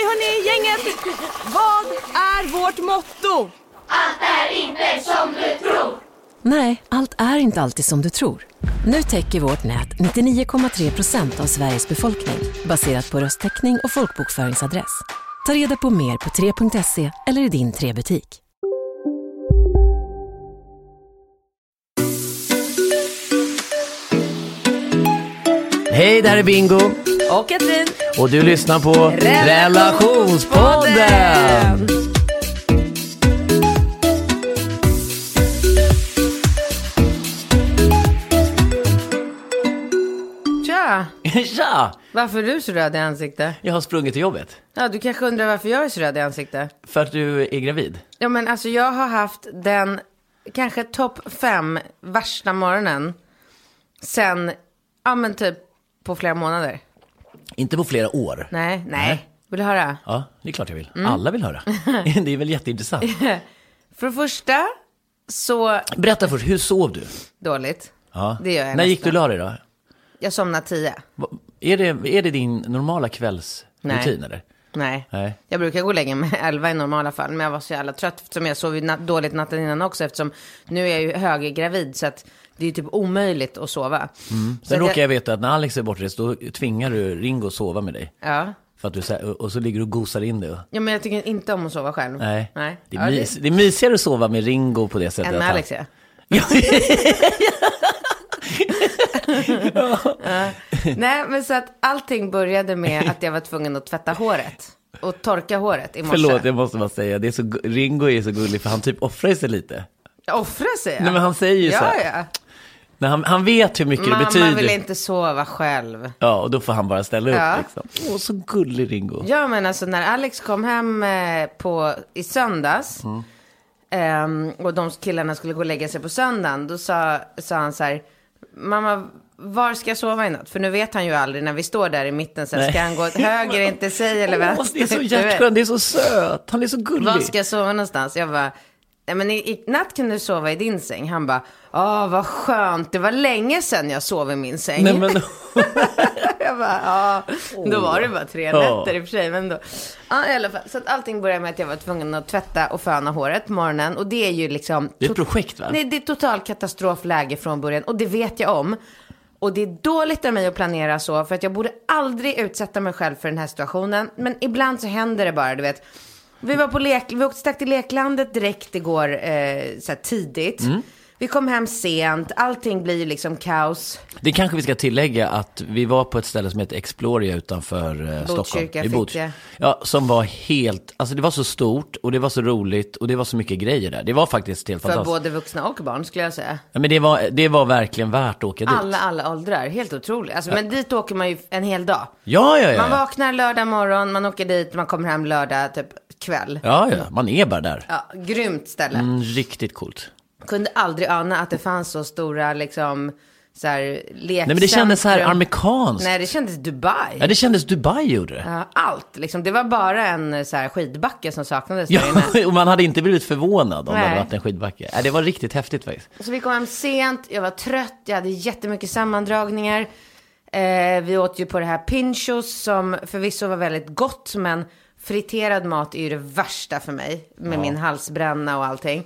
Okej hörni, gänget. Vad är vårt motto? Nej, allt är inte alltid som du tror. Nu täcker vårt nät 99,3 procent av Sveriges befolkning baserat på röstteckning och folkbokföringsadress. Ta reda på mer på 3.se eller i din 3-butik. Hej, det här är Bingo Och Katrin. Och du lyssnar på Relationspodden! Tja! Tja! Varför är du så röd i ansiktet? Jag har sprungit till jobbet. Ja, du kanske undrar varför jag är så röd i ansiktet? För att du är gravid. Ja, men alltså jag har haft den kanske topp fem värsta morgonen sen, ja men typ på flera månader. Inte på flera år. Nej, nej. Vill du höra? Ja, det är klart jag vill. Mm. Alla vill höra. det är väl jätteintressant. För det första, så Berätta först, hur sov du? dåligt. Ja. Det gör jag När gick du och la dig då? Jag somnade tio. Va- Är det, är det din normala kvällsrutin Nej. eller? Nej. Nej. Jag brukar gå och lägga mig elva i normala fall. Men jag var så jävla trött eftersom jag sov ju na- dåligt natten innan också. Eftersom nu är jag ju höggravid så att det är typ omöjligt att sova. Så Sen att råkar jag veta att när Alex är bortrest, då tvingar du Ringo att sova med dig. Ja. För att du, sä- och så ligger du och gosar in det. och- ja, men jag tycker inte om att sova själv. Nej. Nej. Det, är Ja, mys, det är mysigare att sova med Ringo på det sättet. Än med han- Alex ja. Ja. Nej, men så att allting började med att jag var tvungen att tvätta håret. Och torka håret i morse. Förlåt, jag måste bara säga, det är så, Ringo är så gullig för han typ offrar sig lite. Offra sig ja. Nej men han säger ju så Ja, här, ja. när han, han vet hur mycket det Mamma betyder. vill inte sova själv. Ja, och då får han bara ställa upp Ja. liksom. Åh, så gullig Ringo. Ja, men alltså när Alex kom hem eh, på, i söndags Mm. ehm, och de killarna skulle gå och lägga sig på söndagen, då sa, sa han så här, mamma, var ska jag sova i natt? För nu vet han ju aldrig när vi står där i mitten, så här, ska han gå åt höger, inte sig eller vänster? det är så hjärtskön, det är så söt, han är så gullig. Var ska jag sova någonstans? Jag bara, nej men i, i natt kan du sova i din säng. Han bara, åh vad skönt, det var länge sedan jag sov i min säng. Nej men, Jag bara, ja, då var det bara tre nätter i och för sig. Men då. Ja, i alla fall. Så att allting började med att jag var tvungen att tvätta och föna håret på morgonen. Och det är ju liksom... det är ett projekt va? Nej, det är total katastrofläge från början. Och det vet jag om. Och det är dåligt av mig att planera så. För att jag borde aldrig utsätta mig själv för den här situationen. Men ibland så händer det bara, du vet. Vi var på lek, vi åkte stack till leklandet direkt igår, eh, så här tidigt. Mm. Vi kom hem sent, allting blir liksom kaos. Det kanske vi ska tillägga att vi var på ett ställe som heter Exploria utanför eh, Stockholm. Botkyrka, I Bots- Fittja. Ja, som var helt, alltså det var så stort och det var så roligt och det var så mycket grejer där. Det var faktiskt helt För fantastiskt. både vuxna och barn skulle jag säga. Ja, men det var, det var verkligen värt att åka dit. Alla, alla åldrar. Helt otroligt. Alltså, Men dit åker man ju en hel dag. Ja, ja, ja. Man ja. vaknar lördag morgon, man åker dit, man kommer hem lördag typ kväll. Ja, ja, man är bara där. Ja, grymt ställe. Mm, riktigt coolt. Kunde aldrig ana att det fanns så stora liksom så här. Nej, men det kändes så här amerikanskt. Nej, det kändes Dubai. Ja, det kändes Dubai gjorde det. Ja, allt. Liksom, det var bara en så här skidbacke som saknades där. Ja, och man hade inte blivit förvånad om det Nej. hade varit en skidbacke. Ja, det var riktigt häftigt faktiskt. Så vi kom hem sent, jag var trött, jag hade jättemycket sammandragningar. Eh, vi åt ju på det här pinchos som förvisso var väldigt gott, men friterad mat är ju det värsta för mig. Med min halsbränna och allting.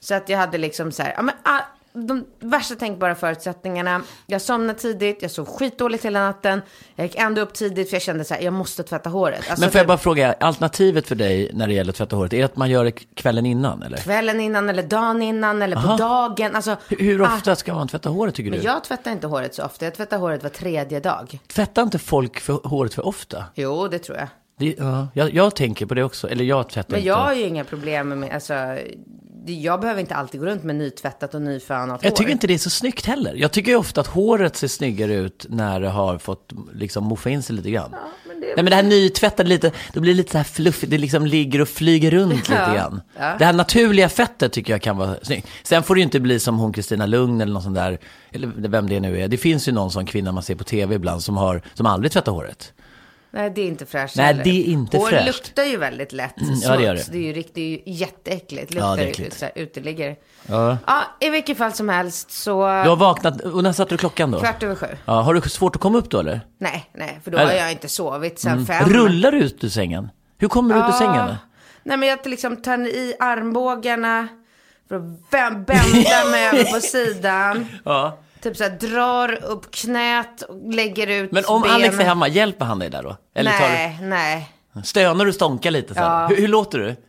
Så att jag hade liksom så här, ja men ah, de värsta tänkbara förutsättningarna. Jag somnade tidigt, jag sov skitdåligt hela natten. Jag gick ändå upp tidigt för jag kände så här, jag måste tvätta håret. Alltså, Men får jag bara fråga, alternativet för dig när det gäller att tvätta håret, är det att man gör det kvällen innan eller? Kvällen innan eller dagen innan eller på Aha. dagen. Alltså, Hur, hur ah, ofta ska man tvätta håret tycker Men du? jag tvättar inte håret så ofta. Jag tvättar håret var tredje dag. Tvättar inte folk för håret för ofta? Jo, det tror jag. Det, ja, jag, jag tänker på det också, eller jag tvättar Men inte. jag har ju inga problem med, alltså, det- jag behöver inte alltid gå runt med nytvättat och nyfönat Jag hår. tycker inte det är så snyggt heller. Jag tycker ju ofta att håret ser snyggare ut när det har fått liksom moffa in sig lite grann. Ja, men Nej men det här nytvättade lite, då blir det lite så här fluffigt, det liksom ligger och flyger runt lite grann. Det här naturliga fettet tycker jag kan vara snyggt. Sen får det ju inte bli som hon Kristina Lugn eller någon sån där, eller vem det nu är. Det finns ju någon sån kvinna man ser på tv ibland som, har, som aldrig tvättar håret. Nej, det är inte fräscht Nej, heller. det är inte Hår fräscht. luktar ju väldigt lätt ja, det gör det. Det är ju riktigt, det är ju jätteäckligt. Ja, Luktar det är ja, äckligt. så här, uteliggare. Ja. Ja, i vilket fall som helst så... Du har vaknat, och när satte du klockan då? Kvart över sju. Ja, har du svårt att komma upp då eller? Nej, nej, för då Eller? har jag inte sovit sen fem. Rullar du ut ur sängen? Hur kommer du ut ur sängen? då? Nej, men jag liksom tar i armbågarna för att bända mig över på sidan. Ja. Typ så här, drar upp knät och lägger ut Men om benen. Alex är hemma, hjälper han dig där då? Eller tar nej, nej. du, stönar du och stånkar lite så? Ja. Hur, hur låter du?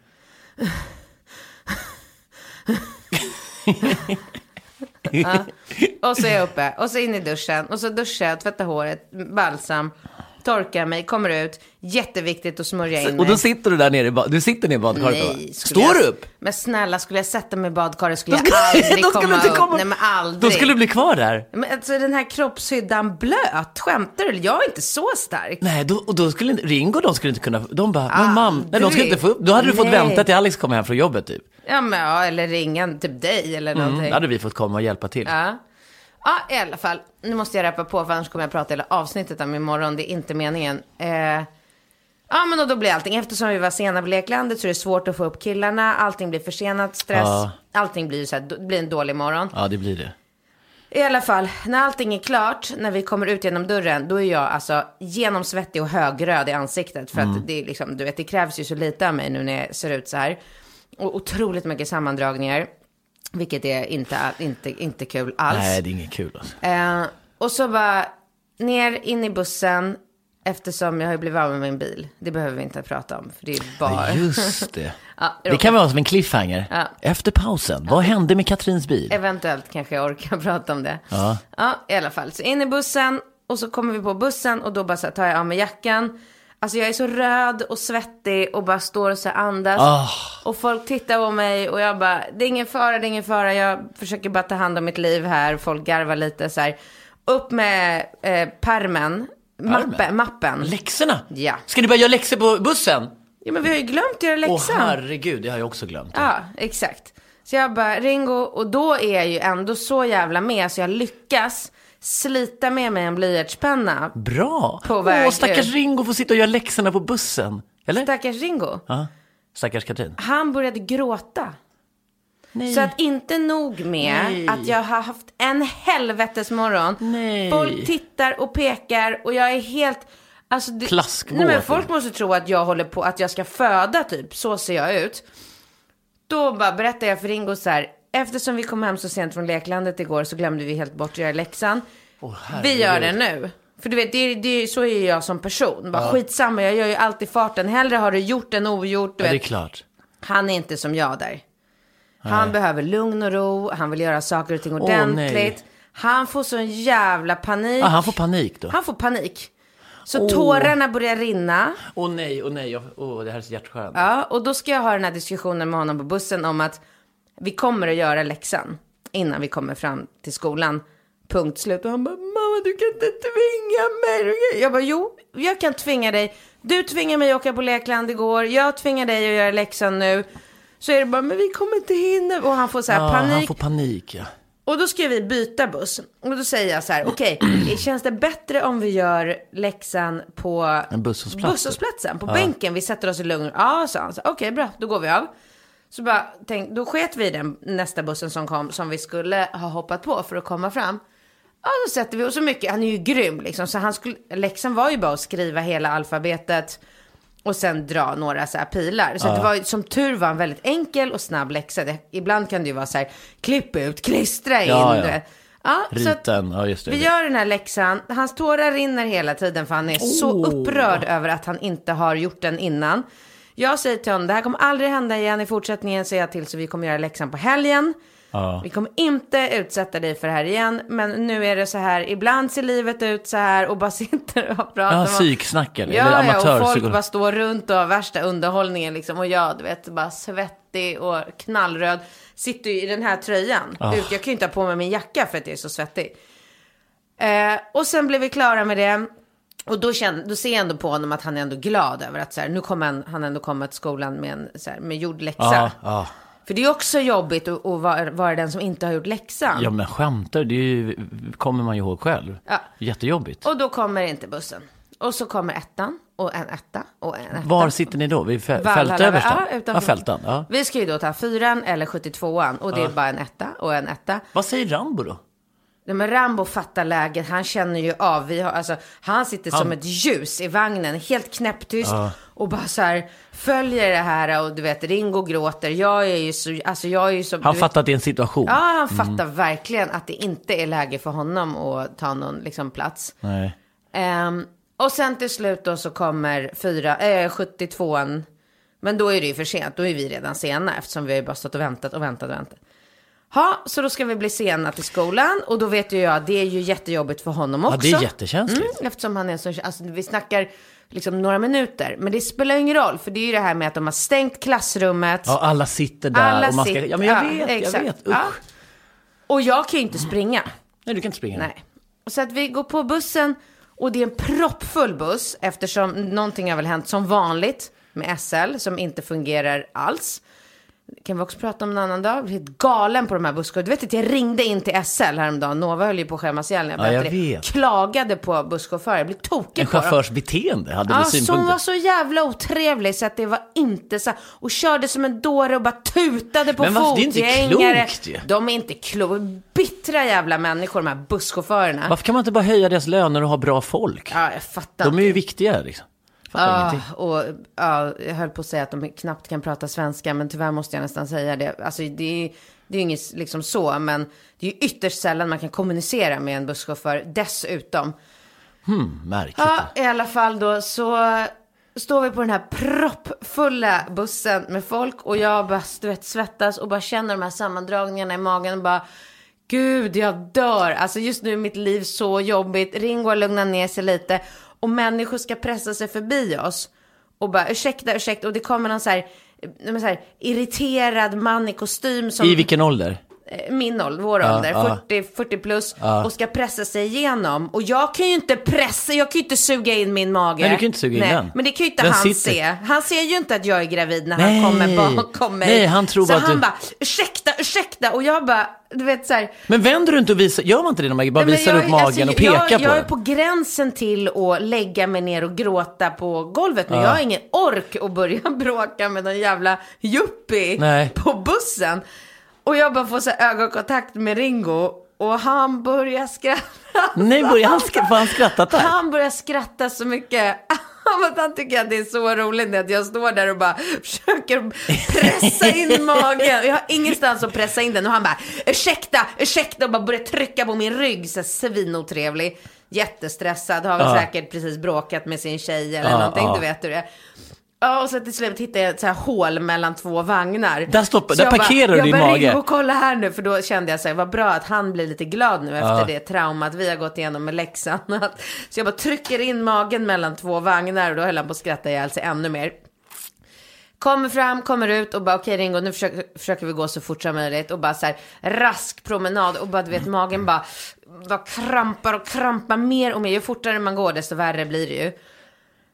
Och så är jag uppe. Och så in i duschen. Och så duschar jag, tvättar håret, balsam, torkar mig, kommer ut. Jätteviktigt att smörja in Och mig. då sitter du där nere i ba- du sitter ner i badkaret Nej, skulle Står jag- du upp? Men snälla, skulle jag sätta mig i badkaret skulle Då jag aldrig då skulle komma du inte upp. komma- Nej, men aldrig. Då skulle du bli kvar där? Men alltså den här kroppshyddan blöt, skämtar du? Jag är inte så stark. Nej, då, och då skulle Ringo de skulle inte kunna, de bara, men mam, nej de skulle inte få upp, då hade du fått Nej. vänta till Alex kom hem från jobbet typ. Ja, men, ja eller ringa typ dig eller Mm, någonting. då hade vi fått komma och hjälpa till. Ja. Ja, i alla fall. Nu måste jag rappa på för annars kommer jag prata hela avsnittet om imorgon. Det är inte meningen. Eh, ja, men och då blir allting. Eftersom vi var sena på leklandet så är det svårt att få upp killarna. Allting blir försenat, stress. Ja. Allting blir så här, det blir en dålig morgon. Ja, det blir det. I alla fall, när allting är klart, när vi kommer ut genom dörren, då är jag alltså genomsvettig och högröd i ansiktet. För att det är liksom, du vet, det krävs ju så lite av mig nu när jag ser ut så här. Och otroligt mycket sammandragningar. Vilket är inte, inte, inte kul alls. Nej, det är inget kul alltså. Eh, och så bara ner in i bussen. Eftersom jag har blivit av med min bil. Det behöver vi inte prata om. För det är bara... Just det. Ja, Det kan vara som en cliffhanger. Ja. Efter pausen, vad hände med Katrins bil? Eventuellt kanske jag orkar prata om det. Ja. Ja, i alla fall. Så in i bussen och så kommer vi på bussen och då bara så här, tar jag av mig jackan. Alltså jag är så röd och svettig och bara står och så andas. Ah. Och folk tittar på mig och jag bara, det är ingen fara, det är ingen fara. Jag försöker bara ta hand om mitt liv här. Folk garvar lite så här. Upp med eh, permen, mappen, mappen. Läxorna? Ja. Ska ni börja göra läxor på bussen? Ja men vi har ju glömt att göra Åh läxan. herregud, det har jag också glömt. Ja, exakt. Så jag bara, Ringo, och då är jag ju ändå så jävla med så jag lyckas slita med mig en blyertspenna. Bra! På väg Åh, stackars ut. Ringo får sitta och göra läxorna på bussen. Eller? Stackars Ringo. ja. Stackars Katrin. Han började gråta. Nej. Så att inte nog med Nej. att jag har haft en helvetesmorgon. Nej. Folk tittar och pekar och jag är helt... Alltså, det. Nej, men folk måste tro att jag håller på, att jag ska föda typ. Så ser jag ut. Då bara berättar jag för Ringo så här. Eftersom vi kom hem så sent från leklandet igår så glömde vi helt bort att göra läxan. vi gör det nu. För du vet, det, det, så är jag som person. Bara skitsamma, jag gör ju alltid farten. Hellre har det gjort än ogjort. Du Ja, det är vet. klart. Han är inte som jag där. Han behöver lugn och ro, han vill göra saker och ting ordentligt. nej. han får sån jävla panik. Ah, han får panik då. Han får panik. Så tårarna börjar rinna. Åh nej, åh nej, jag- åh det här är så hjärtskärande. Ja, och då ska jag ha den här diskussionen med honom på bussen om att vi kommer att göra läxan innan vi kommer fram till skolan. Punkt slut. Och han bara, mamma du kan inte tvinga mig. Du kan-" Jag bara, jo, jag kan tvinga dig. Du tvingar mig att åka på lekland igår. Jag tvingar dig att göra läxan nu. Så är det bara, men vi kommer inte hinna. Och han får så här Ja, panik. han får panik ja. Och då ska vi byta buss. Och då säger jag så här, okej, känns det bättre om vi gör läxan på busshållplats. busshållplatsen? På bänken, vi sätter oss i lugn. Ja, sa han. Okej, bra, då går vi av. Så bara, tänk, då sket vi den nästa bussen som kom, som vi skulle ha hoppat på för att komma fram. Ja, då sätter vi oss så mycket, han är ju grym liksom, så han skulle, läxan var ju bara att skriva hela alfabetet och sen dra några så här pilar. Så att det var som tur var en väldigt enkel och snabb läxa. Det, ibland kan det ju vara så här, klipp ut, klistra in. Ja, ja. Ja, så att Rita en, ja just det. vi gör den här läxan. Hans tårar rinner hela tiden för han är så upprörd över att han inte har gjort den innan. Jag säger till honom, det här kommer aldrig hända igen i fortsättningen, säger jag till, så vi kommer göra läxan på helgen. Vi kommer inte utsätta dig för det här igen, men nu är det så här, ibland ser livet ut så här och bara sitter och pratar Ja, psyksnack eller? Ja, eller ja, och amatör folk bara står runt och har värsta underhållningen liksom. Och jag, du vet, bara svettig och knallröd. Sitter ju i den här tröjan. Ut, jag kan ju inte ha på mig min jacka för att jag är så svettig. Eh, och sen blev vi klara med det. Och då, känner, då ser jag ändå på honom att han är ändå glad över att så här, nu kommer han, han ändå komma till skolan med en så här, med gjord läxa. Ja, ja. För det är också jobbigt att, att vara, vara den som inte har gjort läxan. Ja men skämtar, det ju, kommer man ju ihåg själv. Ja. Jättejobbigt. Och då kommer inte bussen. Och så kommer ettan och en etta och en etta. Var sitter ni då? Vid fä- Valhalla- fältöversta? Ja, utanför. ja, fältan. Ja. Vi ska ju då ta fyran eller 72an och det är bara en etta och en etta. Vad säger Rambo då? Nej, men Rambo fattar läget, han känner ju av. Vi har, alltså, han sitter som ett ljus i vagnen, helt knäpptyst. Och bara så här, följer det här och du vet, Ringo gråter. Jag är ju så, alltså jag är ju så... Han fattar att det är en situation. Ja, han fattar verkligen att det inte är läge för honom att ta någon liksom, plats. Nej. Ehm, och sen till slut då så kommer fyra, eh, 72an. Men då är det ju för sent, då är vi redan sena eftersom vi har ju bara stått och väntat och väntat och väntat. Ja, så då ska vi bli sena till skolan och då vet ju jag att det är ju jättejobbigt för honom också. Ja, det är jättekänsligt. Mm, eftersom han är så, alltså vi snackar liksom några minuter. Men det spelar ju ingen roll, för det är ju det här med att de har stängt klassrummet. Ja, alla sitter där Alla och man ska... sitter- Ja, men jag ja, vet, exakt. jag vet. Usch. Ja. Och jag kan ju inte springa. Nej, du kan inte springa. Nej. Så att vi går på bussen och det är en proppfull buss eftersom någonting har väl hänt som vanligt med SL som inte fungerar alls. Kan vi också prata om en annan dag? Jag blev helt galen på de här busschaufförerna. Du vet att jag ringde in till SL häromdagen. Nova höll ju på att skämmas ihjäl när jag Ja, jag vet. Klagade på busschaufförer. Jag blev tokig En på dem. chaufförs beteende hade Ja, du som synpunkter? var så jävla otrevlig så att det var inte så. Och körde som en dåre och bara tutade på fotgängare. De är inte kloka. Bittra jävla människor, de här busschaufförerna. Varför kan man inte bara höja deras löner och ha bra folk? Ja, jag fattar De är ju viktiga liksom. Ingenting. och ja, jag höll på att säga att de knappt kan prata svenska, men tyvärr måste jag nästan säga det. Alltså det är, det är inget liksom så, men det är ytterst sällan man kan kommunicera med en busschaufför dessutom. Märkligt. Ja, i alla fall då så står vi på den här proppfulla bussen med folk och jag bara, du vet, svettas och bara känner de här sammandragningarna i magen och bara Gud, jag dör. Alltså just nu är mitt liv så jobbigt. Ringo har lugnat ner sig lite och människor ska pressa sig förbi oss och bara ursäkta, ursäkta och det kommer någon så här, eh, så här irriterad man i kostym som I vilken ålder? Eh, min ålder, vår Ja, ålder, ja. 40, 40 plus och ska pressa sig igenom. Och jag kan ju inte pressa, jag kan ju inte suga in min mage. Nej, du kan ju inte suga in Nej, den. Men det kan ju inte Den han sitter. se. Han ser ju inte att jag är gravid när Nej. han kommer bakom mig. Nej, han tror så bara han du- bara, ursäkta, ursäkta. Och jag bara, du vet så här. Men vänder du inte och visar, gör man inte det när man bara Nej, visar jag- upp magen alltså, och pekar jag, på Jag är på gränsen till att lägga mig ner och gråta på golvet nu. Jag har ingen ork att börja bråka med någon jävla yuppie på bussen. Och jag bara får så ögonkontakt med Ringo och han börjar skratta. Nej, börjar han, skra- får han skrattat där? Han börjar skratta så mycket. Han tycker att det är så roligt att jag står där och bara försöker pressa in magen. Jag har ingenstans att pressa in den. Och han bara, ursäkta, ursäkta och bara börjar trycka på min rygg. Så svinotrevlig. Jättestressad, har väl Ja. säkert precis bråkat med sin tjej eller Ja, någonting. ja. Du vet hur det är. Ja, och så till slut hittade jag ett så här hål mellan två vagnar. Där Så där jag parkerar du jag din bara, mage. Ringo, kolla här nu, för då kände jag så här, vad bra att han blir lite glad nu efter det traumat vi har gått igenom med läxan. Så jag bara trycker in magen mellan två vagnar och då höll han på att skratta ihjäl sig ännu mer. Kommer fram, kommer ut och bara okej Ringo nu försöker, försöker vi gå så fort som möjligt och bara så här rask promenad och bara du vet magen bara, bara krampar och krampar mer och mer. Ju fortare man går desto värre blir det ju.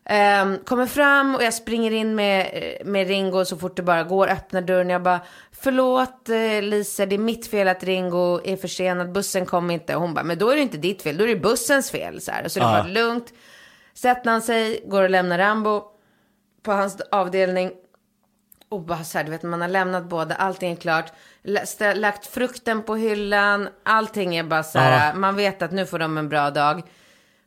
Ehm, kommer fram och jag springer in med, med Ringo så fort det bara går, öppnar dörren. Jag bara, förlåt eh, Lisa, det är mitt fel att Ringo är försenad, bussen kom inte. Och hon bara, men då är det inte ditt fel, då är det bussens fel. Så, här. så det var lugnt. Sätter han sig, går och lämnar Rambo på hans avdelning. Och bara så här, du vet, man har lämnat båda, allting är klart. Lagt frukten på hyllan, allting är bara så här, man vet att nu får de en bra dag.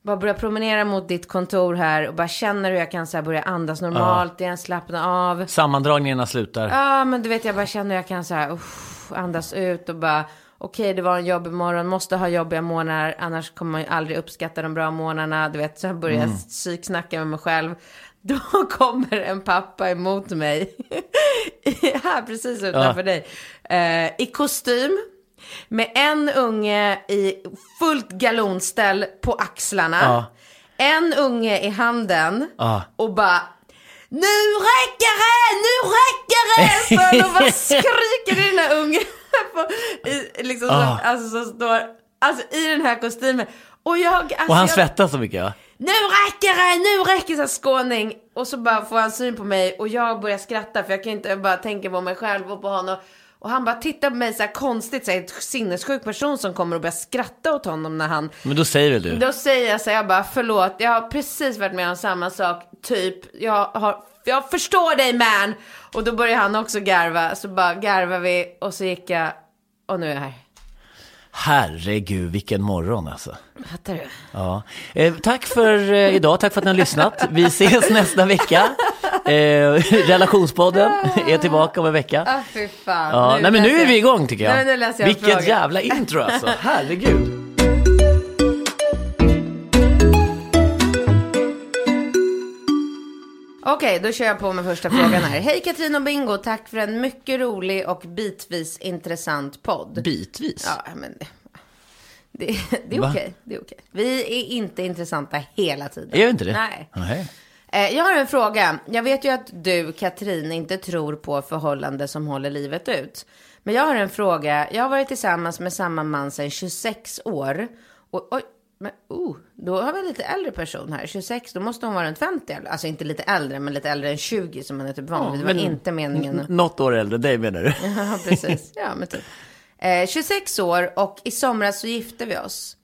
Bara börja promenera mot ditt kontor här och bara känner hur jag kan så här börja andas normalt igen, slappna av. Sammandragningarna slutar. Ja, men du vet, jag bara känner hur jag kan så här, uff, andas ut och bara, okej, det var en jobbig morgon, måste ha jobbiga månader, annars kommer man ju aldrig uppskatta de bra månaderna. Du vet, så jag börjar psyksnacka med mig själv. Då kommer en pappa emot mig, här precis utanför dig, eh, i kostym. Med en unge i fullt galonställ på axlarna. Ja. En unge i handen. Ja. Och bara Nu räcker det! Nu räcker det! För de bara skriker i den här ungen. på, i, liksom, Ah. som, alltså, som står alltså, i den här kostymen. Och jag, alltså, Och han svettas så mycket va? nu räcker det, nu räcker det, skåning. Och så bara får han syn på mig och jag börjar skratta för jag kan inte bara tänka på mig själv och på honom. Och han bara tittar på mig så här konstigt, så här, ett sinnessjuk person som kommer och börjar skratta åt honom när han... Men då säger väl du? Då säger jag så här, jag bara förlåt, jag har precis varit med om samma sak, typ. Jag har, jag förstår dig man! Och då börjar han också garva, så bara garvar vi och så gick jag, och nu är jag här. Herregud, vilken morgon alltså. Fattar du? Ja. Eh, tack för eh, idag, tack för att ni har lyssnat. Vi ses nästa vecka. Eh, relationspodden är tillbaka om en vecka. Ah, fy fan. Ja, nej men nu är vi igång tycker jag. Nej, nu läser jag Vilket frågan. jävla intro alltså, herregud. Okej, då kör jag på med första frågan här. Hej Katrin och Bingo, tack för en mycket rolig och bitvis intressant podd. Bitvis. Ja, men det, det, det är okej. Det är okej. Vi är inte intressanta hela tiden. Är vi inte det? Nej. Nej. Eh, Jag har en fråga. Jag vet ju att du, Katrin, inte tror på förhållande som håller livet ut. Men jag har en fråga. Jag har varit tillsammans med samma man sedan 26 år. Och, oj, men oh, då har vi en lite äldre person här. 26, då måste hon vara runt 50. eller? Alltså inte lite äldre, men lite äldre än 20 som man är typ van vid. Det var inte meningen. Något år äldre, dig menar du? Ja, precis. Ja, men typ. Eh, 26 år och i somras så gifte vi oss.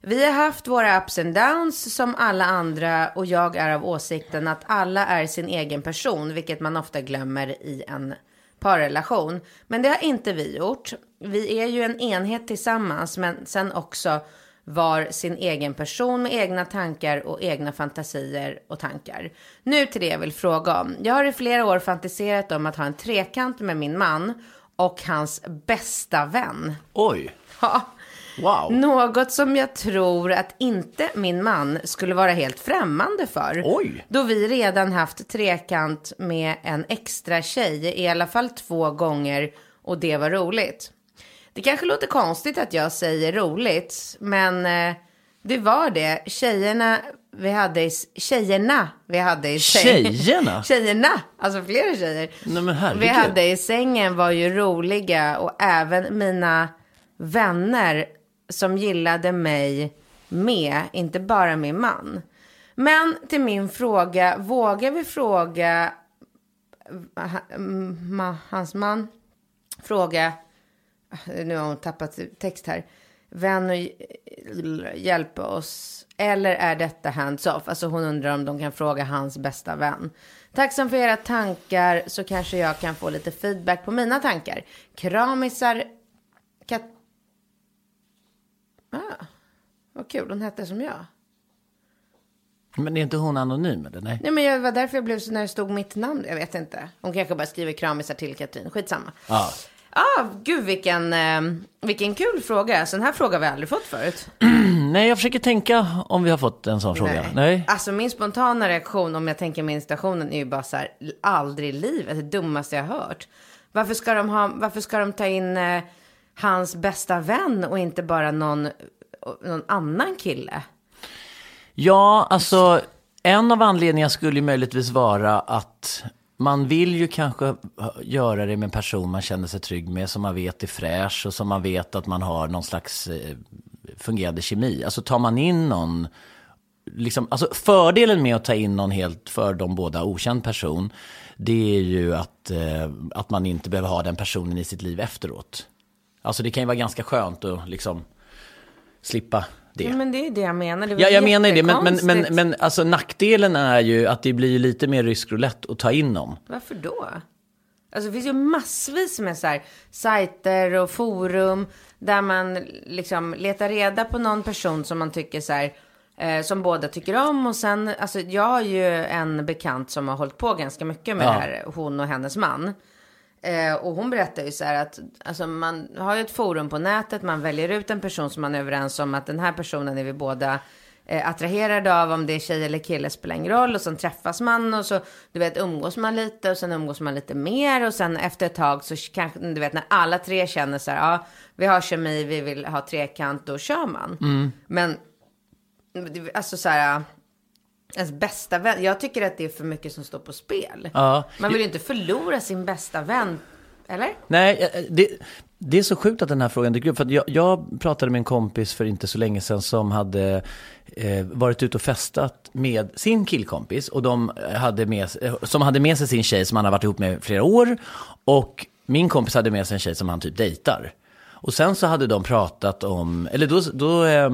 Vi har haft våra ups and downs som alla andra och jag är av åsikten att alla är sin egen person, vilket man ofta glömmer i en parrelation. Men det har inte vi gjort. Vi är ju en enhet tillsammans, men sen också var sin egen person med egna tankar och egna fantasier och tankar. Nu till det jag vill fråga om. Jag har i flera år fantiserat om att ha en trekant med min man och hans bästa vän. Oj, Ja. wow. Något som jag tror att inte min man skulle vara helt främmande för. Oj. Då vi redan haft trekant med en extra tjej i alla fall två gånger och det var roligt. Det kanske låter konstigt att jag säger roligt, men eh, det var det. Tjejerna vi hade i, tjejerna vi hade i sängen. Tjejerna? Tjejerna, alltså flera tjejer. Nej men herregud. Vi hade i sängen var ju roliga och även mina vänner som gillade mig med, inte bara min man. Men till min fråga, vågar vi fråga ha- ma, hans man, fråga, nu har hon tappat text här, vän och hjälpa oss, eller är detta hands-off? Alltså hon undrar om de kan fråga hans bästa vän. Tacksam för era tankar så kanske jag kan få lite feedback på mina tankar. Kramisar, kat... Ah, vad kul, hon hette som jag. Men är inte hon anonym eller? Nej. Nej men jag var därför jag blev så när det stod mitt namn. Jag vet inte. Hon kanske bara skriver kramisar till Katrin. Skitsamma. Ja. Ah, gud vilken, eh, vilken kul fråga. Sån här fråga har vi aldrig fått förut. Nej, jag försöker tänka om vi har fått en sån fråga. Nej. Alltså min spontana reaktion om jag tänker mig installationen är ju bara så här. Aldrig i livet. Det dummaste jag har hört. Varför ska de, ha, varför ska de ta in eh, hans bästa vän och inte bara någon, någon annan kille? Ja, alltså en av anledningarna skulle ju möjligtvis vara att man vill ju kanske eh, göra det med en person man känner sig trygg med, som man vet är fräsch och som man vet att man har någon slags eh, fungerande kemi. Alltså tar man in någon, liksom, alltså fördelen med att ta in någon helt för de båda okänd person, det är ju att, eh, att man inte behöver ha den personen i sitt liv efteråt. Alltså det kan ju vara ganska skönt att liksom slippa det. Ja, men det är det jag menar. Det Ja, jag menar det, men, men, men, men alltså, nackdelen är ju att det blir lite mer rysk roulette att ta in dem. Varför då? Alltså det finns ju massvis med så här sajter och forum där man liksom letar reda på någon person som man tycker så här eh, som båda tycker om och sen, alltså jag har ju en bekant som har hållit på ganska mycket med Ja. det här, hon och hennes man. Eh, och hon berättar ju så här att alltså man har ju ett forum på nätet, man väljer ut en person som man är överens om att den här personen är vi båda eh, attraherade av, om det är tjej eller kille spelar ingen roll. Och sen träffas man och så, du vet, umgås man lite och sen umgås man lite mer. Och sen efter ett tag så kanske, du vet, när alla tre känner så här, ja, vi har kemi, vi vill ha trekant, då kör man. Men, alltså så här, ens bästa vän, jag tycker att det är för mycket som står på spel. Ja. Man vill ju inte förlora sin bästa vän Eller? Nej, eh, det, det är så sjukt att den här frågan dyker upp. För jag, jag pratade med en kompis för inte så länge sedan som hade eh, varit ute och festat med sin killkompis. Och de hade med, eh, som hade med sig sin tjej som han har varit ihop med flera år. Och min kompis hade med sig en tjej som han typ dejtar. Och sen så hade de pratat om, eller då, då eh,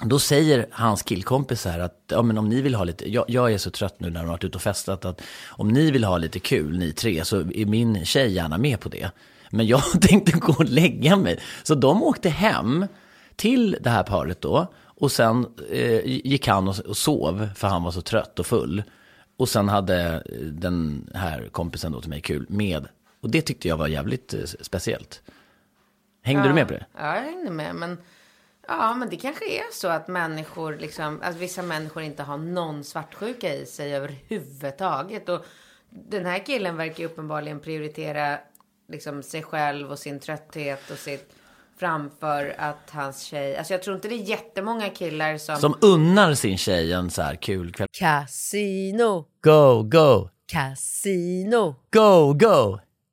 då säger hans killkompis här att ja, men om ni vill ha lite, jag, jag är så trött nu när de har varit ute och festat att om ni vill ha lite kul, ni tre, så är min tjej gärna med på det. Men jag tänkte gå och lägga mig. Så de åkte hem till det här paret då. Och sen eh, gick han och, och sov för han var så trött och full. Och sen hade den här kompisen då till mig kul med. Och det tyckte jag var jävligt eh, speciellt. Hängde ja. du med på det? Ja, jag hängde med. Men Ja, men det kanske är så att människor, liksom, att vissa människor inte har någon svartsjuka i sig överhuvudtaget. Och den här killen verkar ju uppenbarligen prioritera liksom, sig själv och sin trötthet och sitt framför att hans tjej, alltså jag tror inte det är jättemånga killar som... Som unnar sin tjej en så här kul kväll. Casino, Go, go, casino, go, go,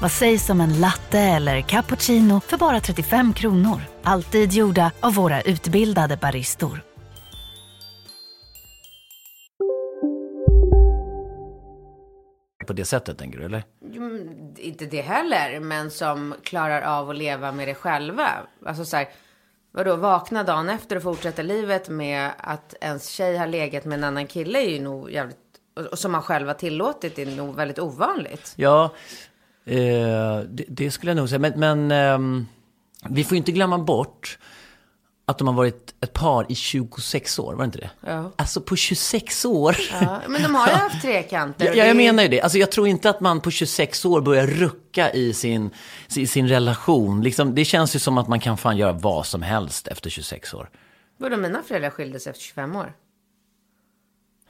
Vad sägs om en latte eller cappuccino för bara 35 kronor? Alltid gjorda av våra utbildade baristor. På det sättet tänker du eller? Mm, inte det heller, men som klarar av att leva med det själva. Alltså så här, vadå, vakna dagen efter och fortsätta livet med att ens tjej har legat med en annan kille är ju nog jävligt, och- som man själv har tillåtit, är nog väldigt ovanligt. Ja, det, det skulle jag nog säga. Men, men ehm, vi får ju inte glömma bort att de har varit ett par i 26 år, var det inte det? Ja. Alltså på 26 år. Ja, men de har ju haft trekanter. Ja, jag är- menar ju det. Alltså, jag tror inte att man på 26 år börjar rucka i sin, i sin relation. Liksom, det känns ju som att man kan fan göra vad som helst efter 26 år. Vadå, mina föräldrar skildes efter 25 år?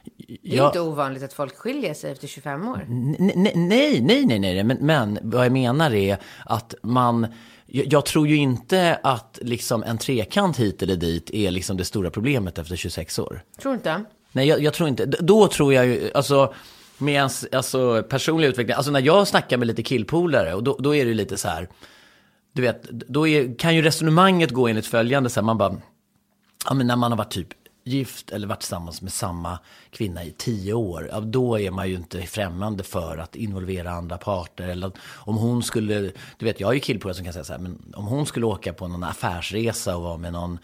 Det är ju Ja, inte ovanligt att folk skiljer sig efter 25 år. n- n- nej, nej, nej, nej, men, men vad jag menar är att man... Jag, jag tror ju inte att liksom en trekant hit eller dit är liksom det stora problemet efter 26 år. Tror du inte? Nej, jag, jag tror inte. Då tror jag ju, alltså, med ens alltså, personlig utveckling, alltså när jag snackar med lite killpolare, och då, då är det ju lite så här, du vet, då är, kan ju resonemanget gå enligt följande, så här, man bara, ja men när man har varit typ gift eller varit tillsammans med samma kvinna i tio år, ja, då är man ju inte främmande för att involvera andra parter. Eller om hon skulle, du vet jag har ju killpolare som kan säga så här, men om hon skulle åka på någon affärsresa och vara med någon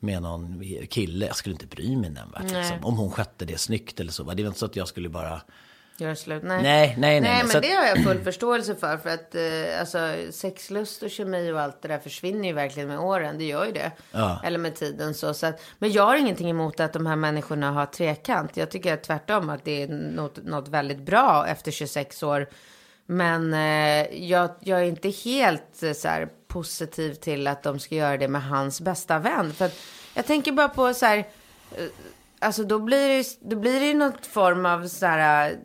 med någon kille, jag skulle inte bry mig nämnvärt. Liksom. Om hon skötte det snyggt eller så. Det är inte så att jag skulle bara... Göra slut? Nej, nej, nej. Nej, nej. men att- det har jag full förståelse för. För att eh, alltså, sexlust och kemi och allt det där försvinner ju verkligen med åren. Det gör ju det. Ja. Eller med tiden så. så att, men jag har ingenting emot att de här människorna har trekant. Jag tycker tvärtom att det är något, något väldigt bra efter 26 år. Men eh, jag, jag är inte helt eh, så här, positiv till att de ska göra det med hans bästa vän. För att, jag tänker bara på så här, eh, alltså då blir det, ju- då blir det något form av så här,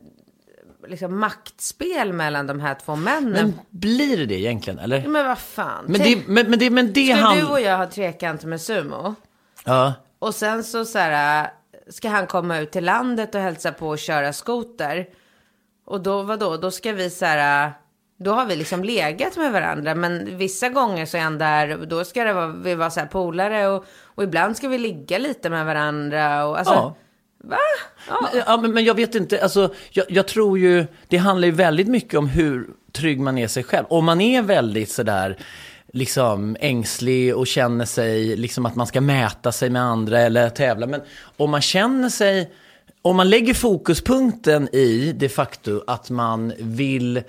liksom maktspel mellan de här två männen. Men blir det det egentligen, eller? men, vad fan. Men Tänk- det, men, men det, men det Ska hand- du och jag ha trekant med sumo? Ja. Och sen så, så här, ska han komma ut till landet och hälsa på och köra skoter. Och då, vadå, då ska vi så här, då har vi liksom legat med varandra. Men vissa gånger så är han där, då ska det vara, vi vara så här polare. Och, och ibland ska vi ligga lite med varandra. Och, alltså, Ja. Va? Ja, men, men jag vet inte, alltså, jag, jag tror ju, det handlar ju väldigt mycket om hur trygg man är sig själv. Om man är väldigt sådär, liksom ängslig och känner sig, liksom att man ska mäta sig med andra eller tävla. Men om man känner sig, om man lägger fokuspunkten i det faktum att man vill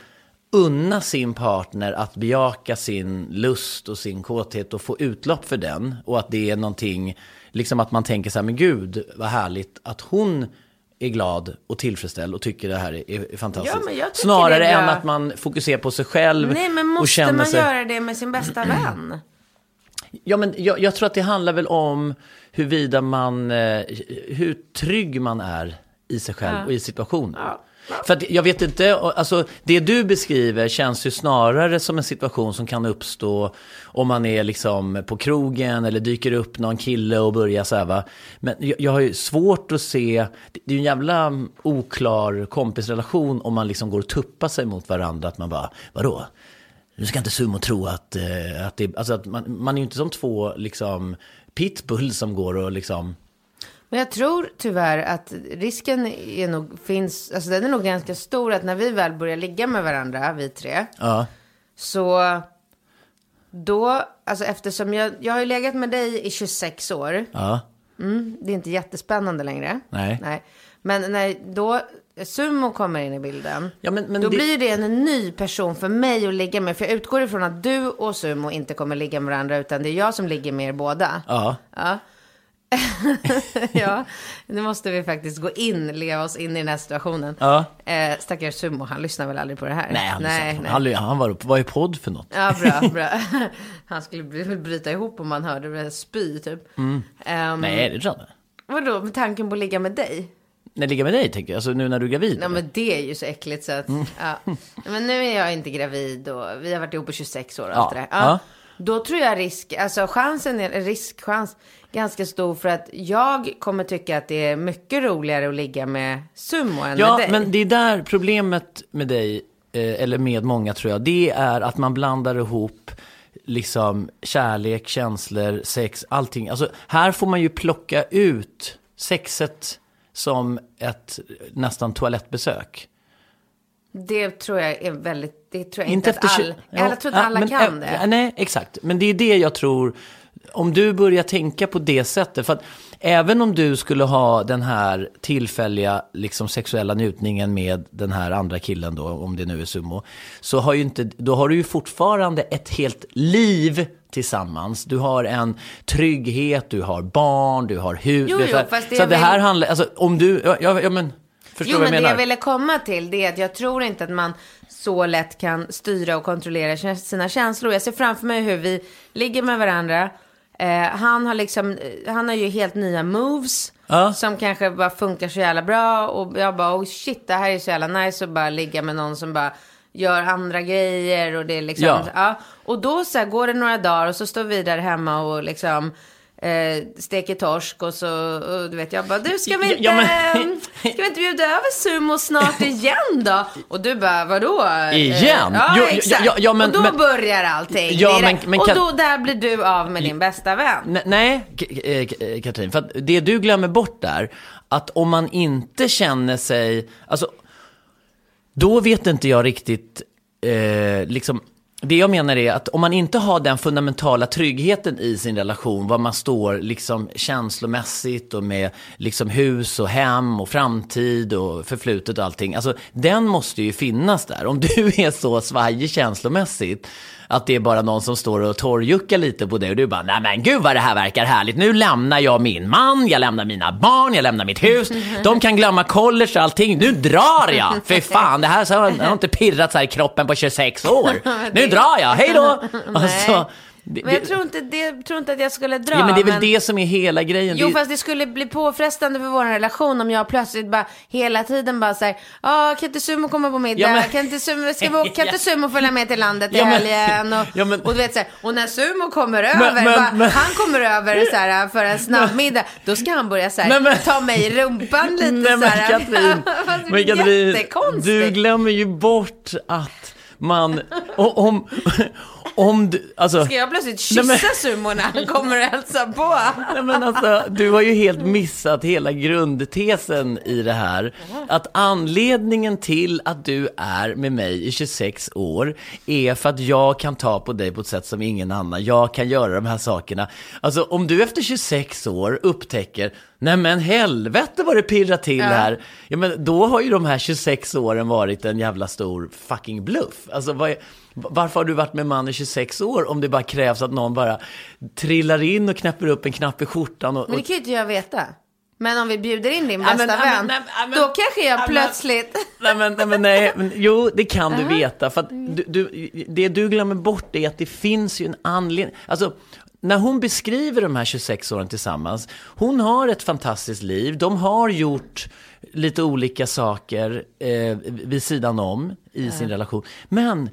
unna sin partner att bejaka sin lust och sin kåthet och få utlopp för den. Och att det är någonting, liksom att man tänker så här, men gud vad härligt att hon är glad och tillfredsställd och tycker det här är, är fantastiskt. Ja, Snarare är än att man fokuserar på sig själv Nej, men och måste känner man sig... göra det med sin bästa vän? Ja, men jag, jag tror att det handlar väl om huruvida man, eh, hur trygg man är i sig själv och i situationen. För att jag vet inte, alltså det du beskriver känns ju snarare som en situation som kan uppstå om man är liksom på krogen eller dyker upp någon kille och börjar så här va. Men jag, jag har ju svårt att se, det är ju en jävla oklar kompisrelation om man liksom går och tuppar sig mot varandra. Att man bara, vadå? Nu ska inte Sumo tro att, eh, att, det, alltså att man, man är ju inte som två liksom, pitbull som går och liksom... Men jag tror tyvärr att risken är nog, finns, alltså den är nog ganska stor att när vi väl börjar ligga med varandra, vi tre, Ja, så då, alltså eftersom jag, jag har ju legat med dig i 26 år, ja, det är inte jättespännande längre. Nej. Nej. Men när då Sumo kommer in i bilden, Ja, men- men då det- blir det en ny person för mig att ligga med. För jag utgår ifrån att du och Sumo inte kommer ligga med varandra, utan det är jag som ligger med er båda. ja. Ja. ja, nu måste vi faktiskt gå in, leva oss in i den här situationen. Ja. Eh, stackars Sumo, han lyssnar väl aldrig på det här? Nej, han, nej, nej, han, han var, vad är podd för något? Ja, bra, bra. Han skulle bry- bryta ihop om han hörde det spy, typ. Mm. Nej, det tror jag inte. Vadå, med tanken på att ligga med dig? Nej, ligga med dig tänker jag, alltså nu när du är gravid. Nej, men det är ju så äckligt så att, Mm. ja. Men nu är jag inte gravid och vi har varit ihop i 26 år och Ja, allt det där. Ja. Ja. Då tror jag risk, alltså chansen är, riskchans ganska stor för att jag kommer tycka att det är mycket roligare att ligga med Sumo än Ja, med dig. men det är där problemet med dig, eh, eller med många tror jag, det är att man blandar ihop liksom kärlek, känslor, sex, allting. Alltså här får man ju plocka ut sexet som ett nästan toalettbesök. Det tror jag är väldigt, det tror jag inte, efter att alla, Ja, jag tror att alla men, kan det. Nej, exakt. Men det är det jag tror, om du börjar tänka på det sättet, för att även om du skulle ha den här tillfälliga liksom, sexuella njutningen med den här andra killen då, om det nu är sumo, så har ju inte, då har du ju fortfarande ett helt liv tillsammans. Du har en trygghet, du har barn, du har hus. Jo, jo, fast det så det här handlar, alltså om du, ja, ja men, förstår Jo, men jag det jag ville komma till det är att jag tror inte att man så lätt kan styra och kontrollera sina känslor. Jag ser framför mig hur vi ligger med varandra. Eh, han har liksom, eh, han har ju helt nya moves. Ja. Som kanske bara funkar så jävla bra. Och jag bara, oh shit, det här är så jävla nice att bara ligga med någon som bara gör andra grejer. Och det är liksom, Ja. ja. Och då så här, går det några dagar och så står vi där hemma och liksom eh, steker torsk och så, och du vet, jag bara, du ska vi inte, Ja, men- ska vi inte bjuda över sumo snart igen då? Och du bara, vadå? Igen? Eh, Ja, Jo, jo, exakt. ja, ja, men- och då men- börjar allting. Ja, men- men och kan- då, där blir du av med din bästa vän. Ne- Nej, eh, eh, Katrin, för att det du glömmer bort där, att om man inte känner sig, alltså, då vet inte jag riktigt, eh, liksom, det jag menar är att om man inte har den fundamentala tryggheten i sin relation, var man står liksom känslomässigt och med liksom hus och hem och framtid och förflutet och allting. Alltså den måste ju finnas där. Om du är så svajig känslomässigt, att det är bara någon som står och torrjuckar lite på dig och du bara, nej men gud vad det här verkar härligt. Nu lämnar jag min man, jag lämnar mina barn, jag lämnar mitt hus. De kan glömma college och allting. Nu drar jag! För fan, det här så har, jag har inte pirrat så här i kroppen på 26 år. Nu drar jag, hej då! Alltså, det, Men jag tror inte, det, tror inte att jag skulle dra. ja, men det är väl det som är hela grejen. Jo, det, fast det skulle bli påfrestande för vår relation om jag plötsligt bara hela tiden bara säger ja, kan inte Sumo komma på middag? Ja, men- Kan inte Sumo, ska vi, kan inte Sumo följa med till landet i Ja, men- helgen? Och, Ja, men- och du vet så här, och när Sumo kommer över, men- bara, men- han kommer över så här, för en snabbmiddag, då ska han börja så här, men- ta mig i rumpan lite Nej, så men här. Katrin, men Katrin, du glömmer ju bort att man, om, om du, alltså. Ska jag plötsligt Nej, men- kyssa Sumo när han kommer och hälsar på? Nej, men alltså, du har ju helt missat hela grundtesen i det här. Att anledningen till att du är med mig i 26 år är för att jag kan ta på dig på ett sätt som ingen annan. Jag kan göra de här sakerna. Alltså om du efter 26 år upptäcker Nej men helvete vad det pirrar till här. Ja men då har ju de här 26 åren varit en jävla stor fucking bluff. Alltså vad är, varför har du varit med man i 26 år om det bara krävs att någon bara trillar in och knäpper upp en knapp i skjortan och, Men det och kan ju inte jag veta. Men om vi bjuder in din bästa vän, men- nej, ja, men- då kanske jag plötsligt... Nej men, nej, nej, men, jo det kan du veta. För du, du, det du glömmer bort är att det finns ju en anledning. Alltså, när hon beskriver de här 26 åren tillsammans, hon har ett fantastiskt liv, de har gjort lite olika saker eh, vid sidan om i sin relation. Men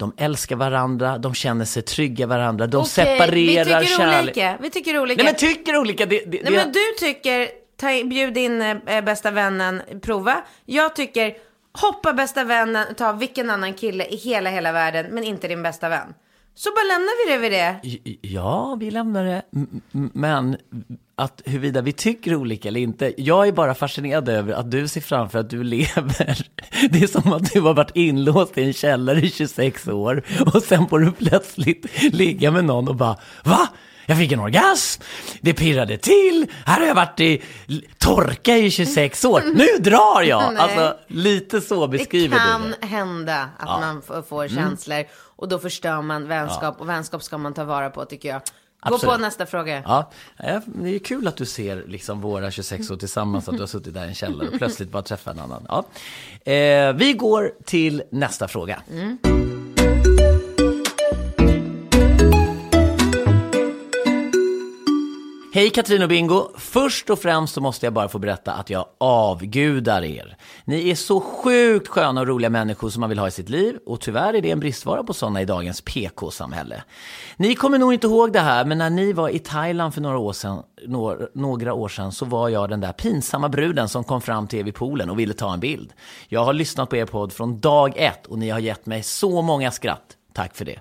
de älskar varandra, de känner sig trygga varandra, de Okej, separerar vi tycker kärlek. olika. Vi tycker olika. Nej men tycker olika, det, det, Nej, det, men du tycker, ta, bjud in eh, bästa vännen, prova. Jag tycker, hoppa bästa vännen, ta vilken annan kille i hela, hela världen, men inte din bästa vän. Så bara lämnar vi det vid det. Ja, vi lämnar det. Men att huruvida vi tycker olika eller inte. Jag är bara fascinerad över att du ser framför att du lever. Det är som att du har varit inlåst i en källare i 26 år och sen får du plötsligt ligga med någon och bara va? Jag fick en orgasm, det pirrade till, här har jag varit i torka i 26 år, nu drar jag! Alltså, lite så Det beskriver kan du det. hända att man f- får Mm. känslor och då förstör man vänskap och vänskap ska man ta vara på tycker jag. Gå Absolut. på nästa fråga. Ja, det är kul att du ser liksom våra 26 år tillsammans, att du har suttit där i en källare och plötsligt bara träffat en annan. Ja. Eh, vi går till nästa fråga. Hej Katrin och Bingo! Först och främst så måste jag bara få berätta att jag avgudar er. Ni är så sjukt sköna och roliga människor som man vill ha i sitt liv och tyvärr är det en bristvara på sådana i dagens PK-samhälle. Ni kommer nog inte ihåg det här, men när ni var i Thailand för några år sedan, några, år sedan så var jag den där pinsamma bruden som kom fram till er vid poolen och ville ta en bild. Jag har lyssnat på er podd från dag ett och ni har gett mig så många skratt. Tack för det.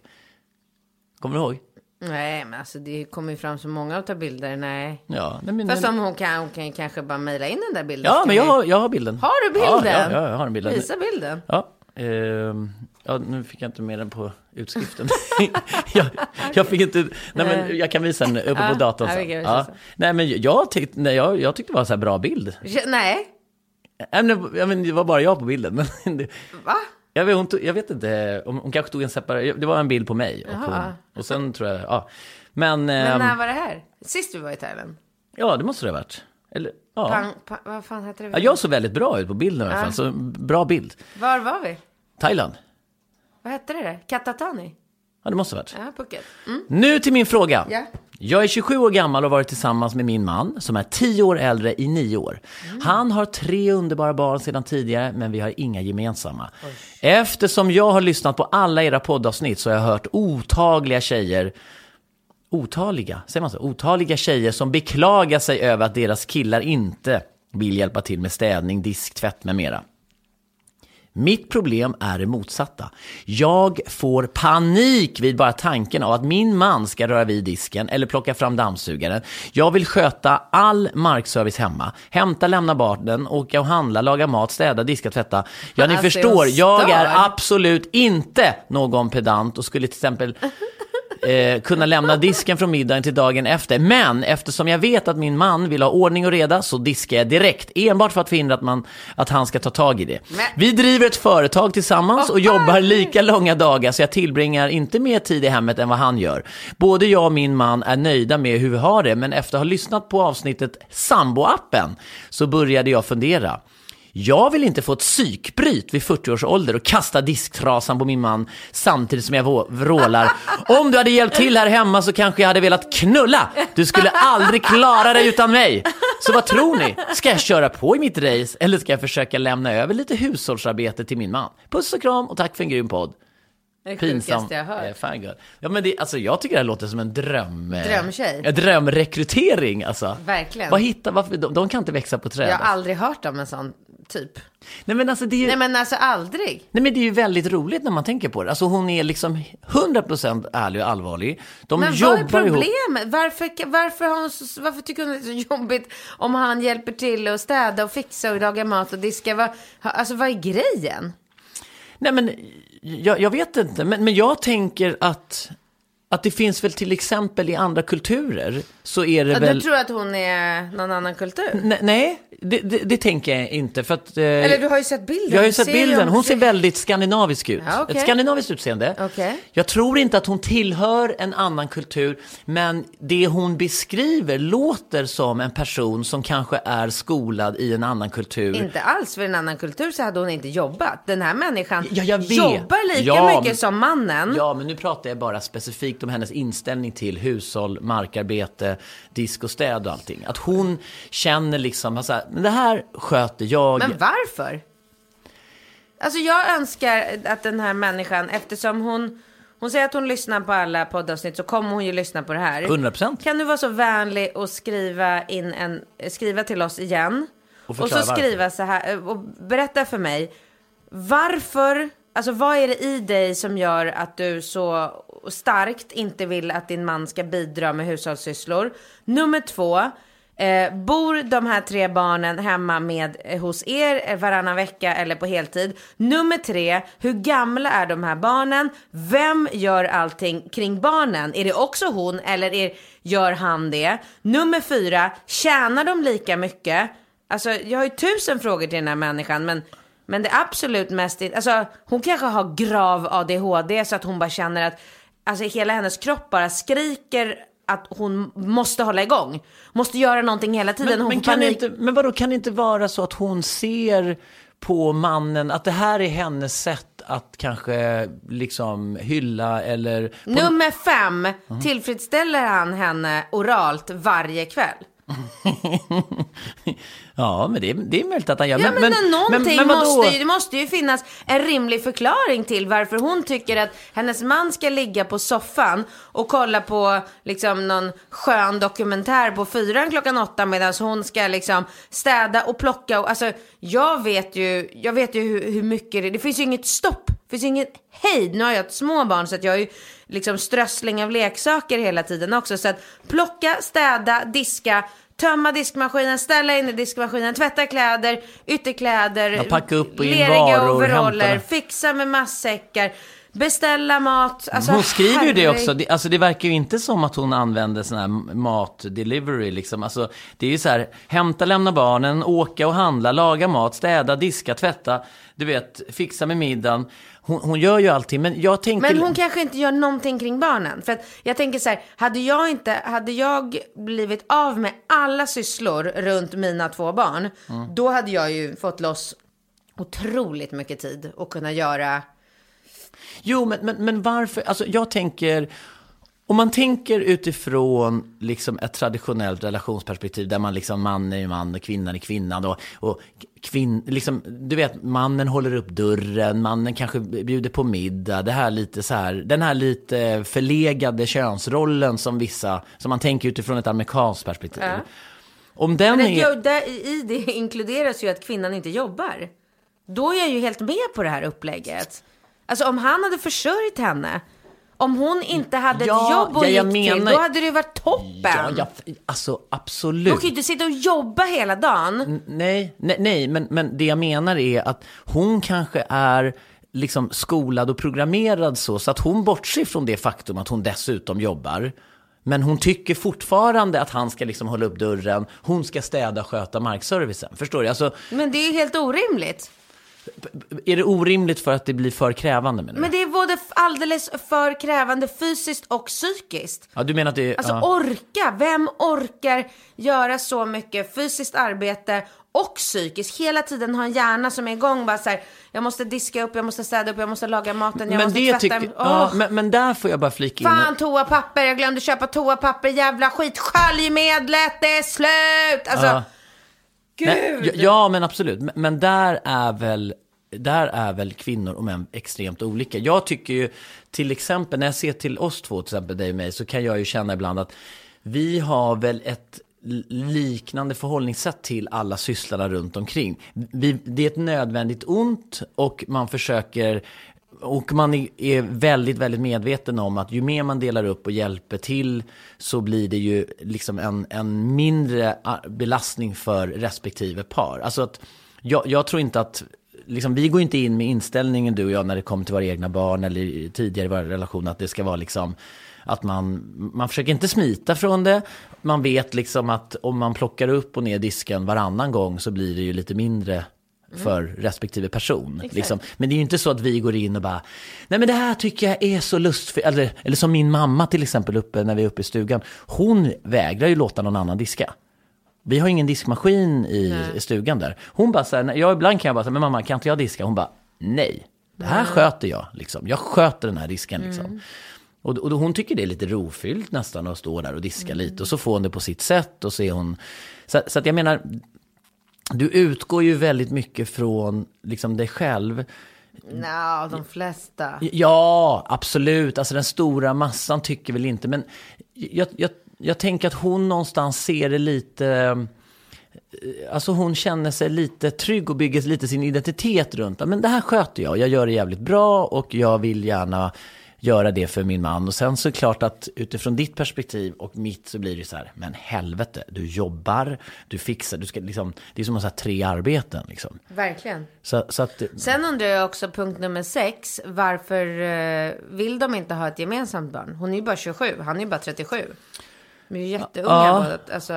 Kommer du ihåg? Nej, men alltså det kommer ju fram så många att ta bilder. Nej. Ja, nej, men, Fast om hon kan, hon kan kanske bara mejla in den där bilden. Ja, men jag har, jag har bilden. Har du bilden? Ja, ja, ja, jag har den bilden. Visa bilden. Ja, ehm, ja, nu fick jag inte med den på utskriften. jag, jag fick inte, nej men jag kan visa den uppe på datorn sen. Ja. Nej men jag tyckte, nej, jag, jag tyckte det var en så här bra bild. Nej, Nej, men, det var bara jag på bilden. Men det, va? Jag, vet, hon tog, jag vet inte, om hon kanske tog en separat, det var en bild på mig. Och, Jaha. och sen tror jag, ja. Men, Men ehm, när var det här? Sist vi var i Thailand? ja det måste det ha varit. Eller, ja. Pang, pa, vad fan heter det? ja. Jag såg väldigt bra ut på bilden i alla fall, så bra bild. Var var vi? Thailand. Vad hette det där? Katatani? Ja, det måste ha varit. Ja, Phuket. Mm. Nu till min fråga. Ja. Jag är 27 år gammal och har varit tillsammans med min man som är 10 år äldre i 9 år. Han har tre underbara barn sedan tidigare men vi har inga gemensamma. Eftersom jag har lyssnat på alla era poddavsnitt så har jag hört otaliga tjejer Otaliga, säger man så? Otaliga tjejer som beklagar sig över att deras killar inte vill hjälpa till med städning, disk, tvätt med mera. Mitt problem är det motsatta. Jag får panik vid bara tanken av att min man ska röra vid disken eller plocka fram dammsugaren. Jag vill sköta all markservice hemma. Hämta, lämna barnen, åka och handla, laga mat, städa, diska, tvätta. Ja, ni Alltså, förstår, jag är absolut inte någon pedant och skulle till exempel eh, kunna lämna disken från middagen till dagen efter. Men eftersom jag vet att min man vill ha ordning och reda så diskar jag direkt. Enbart för att förhindra att, man, att han ska ta tag i det. Men- Vi driver ett företag tillsammans och jobbar lika långa dagar så jag tillbringar inte mer tid i hemmet än vad han gör. Både jag och min man är nöjda med hur vi har det, men efter att ha lyssnat på avsnittet Sambo-appen så började jag fundera. Jag vill inte få ett psykbryt vid 40 års ålder och kasta disktrasan på min man samtidigt som jag vrålar. Om du hade hjälpt till här hemma så kanske jag hade velat knulla. Du skulle aldrig klara dig utan mig. Så vad tror ni? Ska jag köra på i mitt race eller ska jag försöka lämna över lite hushållsarbete till min man? Puss och kram och tack för en grym podd. Det är Pinsam jag eh, hört. Ja, men det, alltså, jag tycker det här låter som en dröm... eh, Drömtjej. Drömrekrytering alltså. Verkligen. Vad hittar, varför, de, de kan inte växa på träd. Jag har aldrig hört om en sån typ. Nej men alltså det är ju... Nej men alltså aldrig. Nej men det är ju väldigt roligt när man tänker på det. Alltså hon är liksom 100% ärlig och allvarlig. De Men vad jobbar är ihop. problemet? Varför, varför, har hon så, varför tycker hon det är så jobbigt om han hjälper till att städa och fixa och laga mat och diska? Vad, ha- alltså vad är grejen? Nej men jag, jag vet inte. Men, men jag tänker att, att det finns väl till exempel i andra kulturer så är det Ja, väl... Du tror att hon är någon annan kultur? Nej, nej det, det, det tänker jag inte. För att, eh, Eller du har ju sett bilden. Jag har ju sett bilden. Hon ser väldigt skandinavisk ut. Ja, okej. Ett skandinaviskt utseende. Okej. Jag tror inte att hon tillhör en annan kultur, men det hon beskriver låter som en person som kanske är skolad i en annan kultur. Inte alls för en annan kultur så hade hon inte jobbat. Den här människan Ja, jobbar lika Ja, mycket men- som mannen. Ja, men nu pratar jag bara specifikt om hennes inställning till hushåll, markarbete, disk och städ och allting. Att hon känner liksom, alltså, men det här sköter jag. Men varför? Alltså jag önskar att den här människan, eftersom hon, hon säger att hon lyssnar på alla poddavsnitt så kommer hon ju lyssna på det här. 100%. Kan du vara så vänlig och skriva in en, skriva till oss igen? Och Och, så skriva så här, och berätta för mig, varför, alltså vad är det i dig som gör att du så starkt inte vill att din man ska bidra med hushållssysslor? Nummer två, Eh, bor de här tre barnen hemma med, eh, hos er varannan vecka eller på heltid? Nummer tre, hur gamla är de här barnen? Vem gör allting kring barnen? Är det också hon eller är, gör han det? Nummer fyra, tjänar de lika mycket? Alltså jag har ju tusen frågor till den här människan men men det absolut mest, alltså hon kanske har grav ADHD så att hon bara känner att alltså hela hennes kropp bara skriker att hon måste hålla igång. Måste göra någonting hela tiden. Men, hon men, kan inte, men vadå, kan det inte vara så att hon ser på mannen, att det här är hennes sätt att kanske liksom hylla eller... Nummer fem, tillfredsställer han henne oralt varje kväll? ja, men det, är- det är möjligt att han gör. Ja men, men, någonting vadå? måste ju, det måste ju finnas en rimlig förklaring till varför hon tycker att hennes man ska ligga på soffan och kolla på liksom någon skön dokumentär på fyran klockan åtta medan hon ska liksom städa och plocka och alltså jag vet ju, jag vet ju hur, hur mycket det, det finns ju inget stopp, det finns ju inget hejd. Nu har jag ett små barn så att jag har ju liksom strössling av leksaker hela tiden också så att plocka, städa, diska Tömma diskmaskinen, ställa in i diskmaskinen, tvätta kläder, ytterkläder, Ja, packa upp och in leriga overaller, fixa med matsäckar, beställa mat. Alltså, hon skriver ju det också. Det, alltså det verkar ju inte som att hon använder sån här mat-delivery liksom. Alltså det är ju så här, hämta, lämna barnen, åka och handla, laga mat, städa, diska, tvätta, du vet, fixa med middagen. Hon, hon gör ju allting, men jag tänker... Men hon kanske inte gör någonting kring barnen. För att jag tänker så här, hade jag inte, hade jag blivit av med alla sysslor runt mina två barn, Mm. då hade jag ju fått loss otroligt mycket tid och kunna göra Jo, men, men, men varför? Alltså jag tänker, om man tänker utifrån liksom ett traditionellt relationsperspektiv där man liksom man är man och kvinnan är kvinnan och, och kvinn, liksom, du vet, mannen håller upp dörren, mannen kanske bjuder på middag, det här lite så här, den här lite förlegade könsrollen som vissa, som man tänker utifrån ett amerikanskt perspektiv. Ja. Om den Men det, är... där, i det inkluderas ju att kvinnan inte jobbar. då är jag ju helt med på det här upplägget. Alltså om han hade försörjt henne, om hon inte hade Ja, ett jobb och ja, gick till, menar- då hade det varit toppen. Ja, ja, alltså Hon absolut. kan ju inte sitta och jobba hela dagen. Nej, nej, nej men, men det jag menar är att hon kanske är liksom skolad och programmerad så, så att hon bortser från det faktum att hon dessutom jobbar. Men hon tycker fortfarande att han ska liksom hålla upp dörren, hon ska städa och sköta markservicen. Förstår du? Alltså, Men det är ju helt orimligt. Är det orimligt för att det blir för krävande menar du? Men det är både alldeles för krävande fysiskt och psykiskt. Ja, du menar att det är... Alltså ja. orka, vem orkar göra så mycket fysiskt arbete och psykiskt? Hela tiden ha en hjärna som är igång bara så här, jag måste diska upp, jag måste städa upp, jag måste laga maten, jag men måste det tvätta. tycker... Åh, Ja, men, men där får jag bara flika in... Fan toapapper, jag glömde köpa toapapper, jävla skit, sköljmedlet, det är slut! Alltså, Ja. Gud! Nej, ja, men absolut. Men, där är väl där är väl kvinnor och män extremt olika. Jag tycker ju, till exempel, när jag ser till oss två, till exempel dig och mig, så kan jag ju känna ibland att vi har väl ett liknande förhållningssätt till alla sysslarna runt omkring. Vi, det är ett nödvändigt ont och man försöker och man är- väldigt, väldigt medveten om att ju mer man delar upp och hjälper till så blir det ju liksom en, en mindre ah, belastning för respektive par. Alltså att jag, jag tror inte att, liksom, vi går inte in med inställningen du och jag när det kommer till våra egna barn eller tidigare i vår relation att det ska vara liksom att man, man försöker inte smita från det. Man vet liksom att om man plockar upp och ner disken varannan gång så blir det ju lite mindre för respektive person. Liksom. Men det är ju inte så att vi går in och bara, nej men det här tycker jag är så lustfyllt. Eller, eller som min mamma till exempel uppe när vi är uppe i stugan. Hon vägrar ju låta någon annan diska. Vi har ingen diskmaskin i, i stugan där. Hon bara så här, jag ibland kan jag bara säga, men mamma kan inte jag diska? Hon bara, nej, det här sköter jag. Liksom. Jag sköter den här disken. Liksom. Och, och då, hon tycker det är lite rofyllt nästan att stå där och diska lite. Och så får hon det på sitt sätt och så är hon... Så, så att jag menar, du utgår ju väldigt mycket från liksom dig själv. Nja, de flesta. Ja, absolut. Alltså den stora massan tycker väl inte. Men jag, jag, jag tänker att hon någonstans ser det lite... eh, Alltså hon känner sig lite trygg och bygger lite sin identitet runt. Men det här sköter jag. Jag gör det jävligt bra och jag vill gärna göra det för min man. Och sen så klart att utifrån ditt perspektiv och mitt så blir det så här, men helvete, du jobbar, du fixar, du ska liksom, det är som att ha tre arbeten liksom. Verkligen. Så, så att, Sen undrar jag också punkt nummer sex. Varför eh, vill de inte ha ett gemensamt barn? Hon är ju bara 27, han är ju bara 37. De är ju jätteunga Ja. båda. Alltså,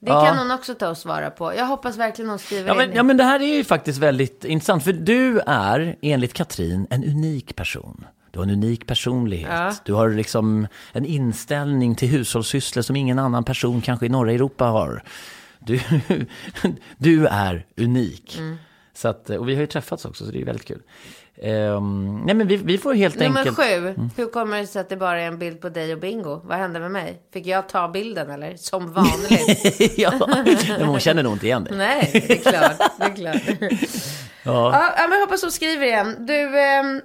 det Ja. kan hon också ta och svara på. Jag hoppas verkligen hon skriver Ja in men, det. ja men det här är ju faktiskt väldigt intressant. För du är, enligt Katrin, en unik person. Du har en unik personlighet. Ja. Du har liksom en inställning till hushållssysslor som ingen annan person kanske i norra Europa har. Du, du är unik. Mm. Så att, och vi har ju träffats också, så det är väldigt kul. Ehm, nej men vi, vi får helt Nummer enkelt... sju. Hur kommer det sig att det bara är en bild på dig och Bingo? Vad hände med mig? Fick jag ta bilden eller? Som vanligt. ja, men hon känner nog inte igen dig. Nej, det är klart. Det är klart. Ja. Ja, men hoppas hon skriver igen. Du, ehm,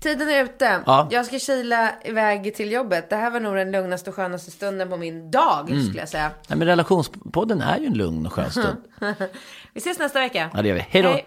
tiden är ute. Ja. Jag ska kila iväg till jobbet. Det här var nog den lugnaste och skönaste stunden på min dag, Mm. skulle jag säga. Nej, men relationspodden är ju en lugn och skön stund. Vi ses nästa vecka. Ja, det gör vi. Hej då! Hej,